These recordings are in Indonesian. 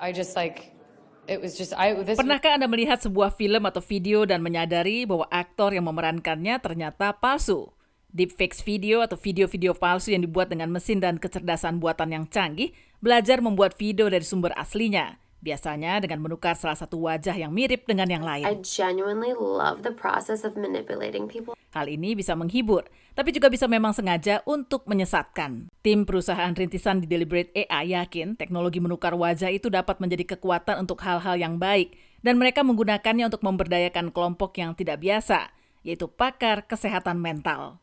I just like it was just I this Pernahkah Anda melihat sebuah film atau video dan menyadari bahwa aktor yang memerankannya ternyata palsu? Deepfakes video atau video-video palsu yang dibuat dengan mesin dan kecerdasan buatan yang canggih belajar membuat video dari sumber aslinya. Biasanya dengan menukar salah satu wajah yang mirip dengan yang lain. I genuinely love the process of manipulating people. Hal ini bisa menghibur, tapi juga bisa memang sengaja untuk menyesatkan. Tim perusahaan rintisan di Deliberate AI yakin teknologi menukar wajah itu dapat menjadi kekuatan untuk hal-hal yang baik, dan mereka menggunakannya untuk memberdayakan kelompok yang tidak biasa, yaitu pakar kesehatan mental.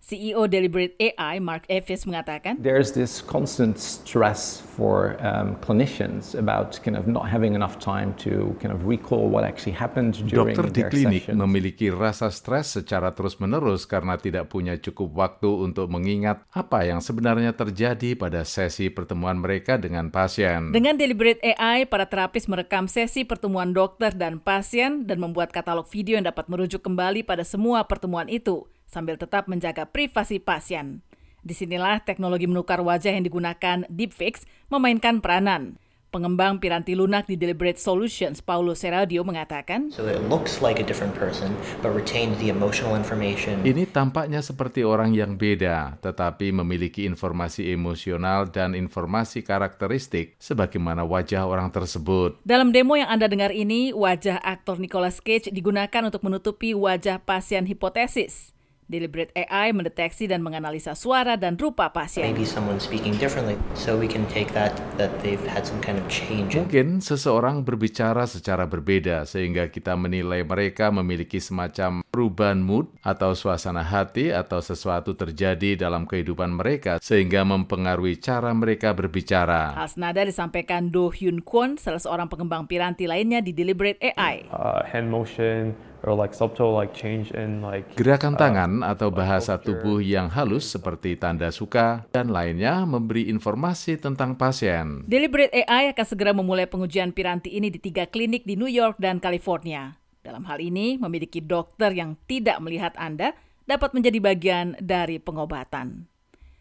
CEO Deliberate AI, Mark Evis, mengatakan, There's this constant stress for um, clinicians about kind of not having enough time to kind of recall what actually happened during Dokter di klinik sessions. memiliki rasa stres secara terus-menerus karena tidak punya cukup waktu untuk mengingat apa yang sebenarnya terjadi pada sesi pertemuan mereka dengan pasien. Dengan Deliberate AI, para terapis merekam sesi pertemuan dokter dan pasien dan membuat katalog video yang dapat merujuk kembali pada semua pertemuan itu, sambil tetap menjaga privasi pasien. Di sinilah teknologi menukar wajah yang digunakan deepfakes memainkan peranan. Pengembang piranti lunak di Deliberate Solutions, Paulo Seradio mengatakan, So it looks like a different person, but retains the emotional information. Ini tampaknya seperti orang yang beda, tetapi memiliki informasi emosional dan informasi karakteristik sebagaimana wajah orang tersebut. Dalam demo yang Anda dengar ini, wajah aktor Nicolas Cage digunakan untuk menutupi wajah pasien hipotesis. Deliberate AI mendeteksi dan menganalisa suara dan rupa pasien. Maybe someone speaking differently, so we can take that that they've had some kind of change. in- Mungkin seseorang berbicara secara berbeda sehingga kita menilai mereka memiliki semacam perubahan mood atau suasana hati atau sesuatu terjadi dalam kehidupan mereka sehingga mempengaruhi cara mereka berbicara. Hal senada disampaikan Do Hyun Kwon, salah seorang pengembang piranti lainnya di Deliberate AI. uh, hand motion or like subtle like change in like Gerakan uh, tangan atau bahasa tubuh yang halus seperti tanda suka dan lainnya memberi informasi tentang pasien. Deliberate AI akan segera memulai pengujian piranti ini di tiga klinik di New York dan California. Dalam hal ini, memiliki dokter yang tidak melihat Anda dapat menjadi bagian dari pengobatan.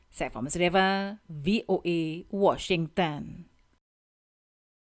Saya Fama Sreva, VOA, Washington.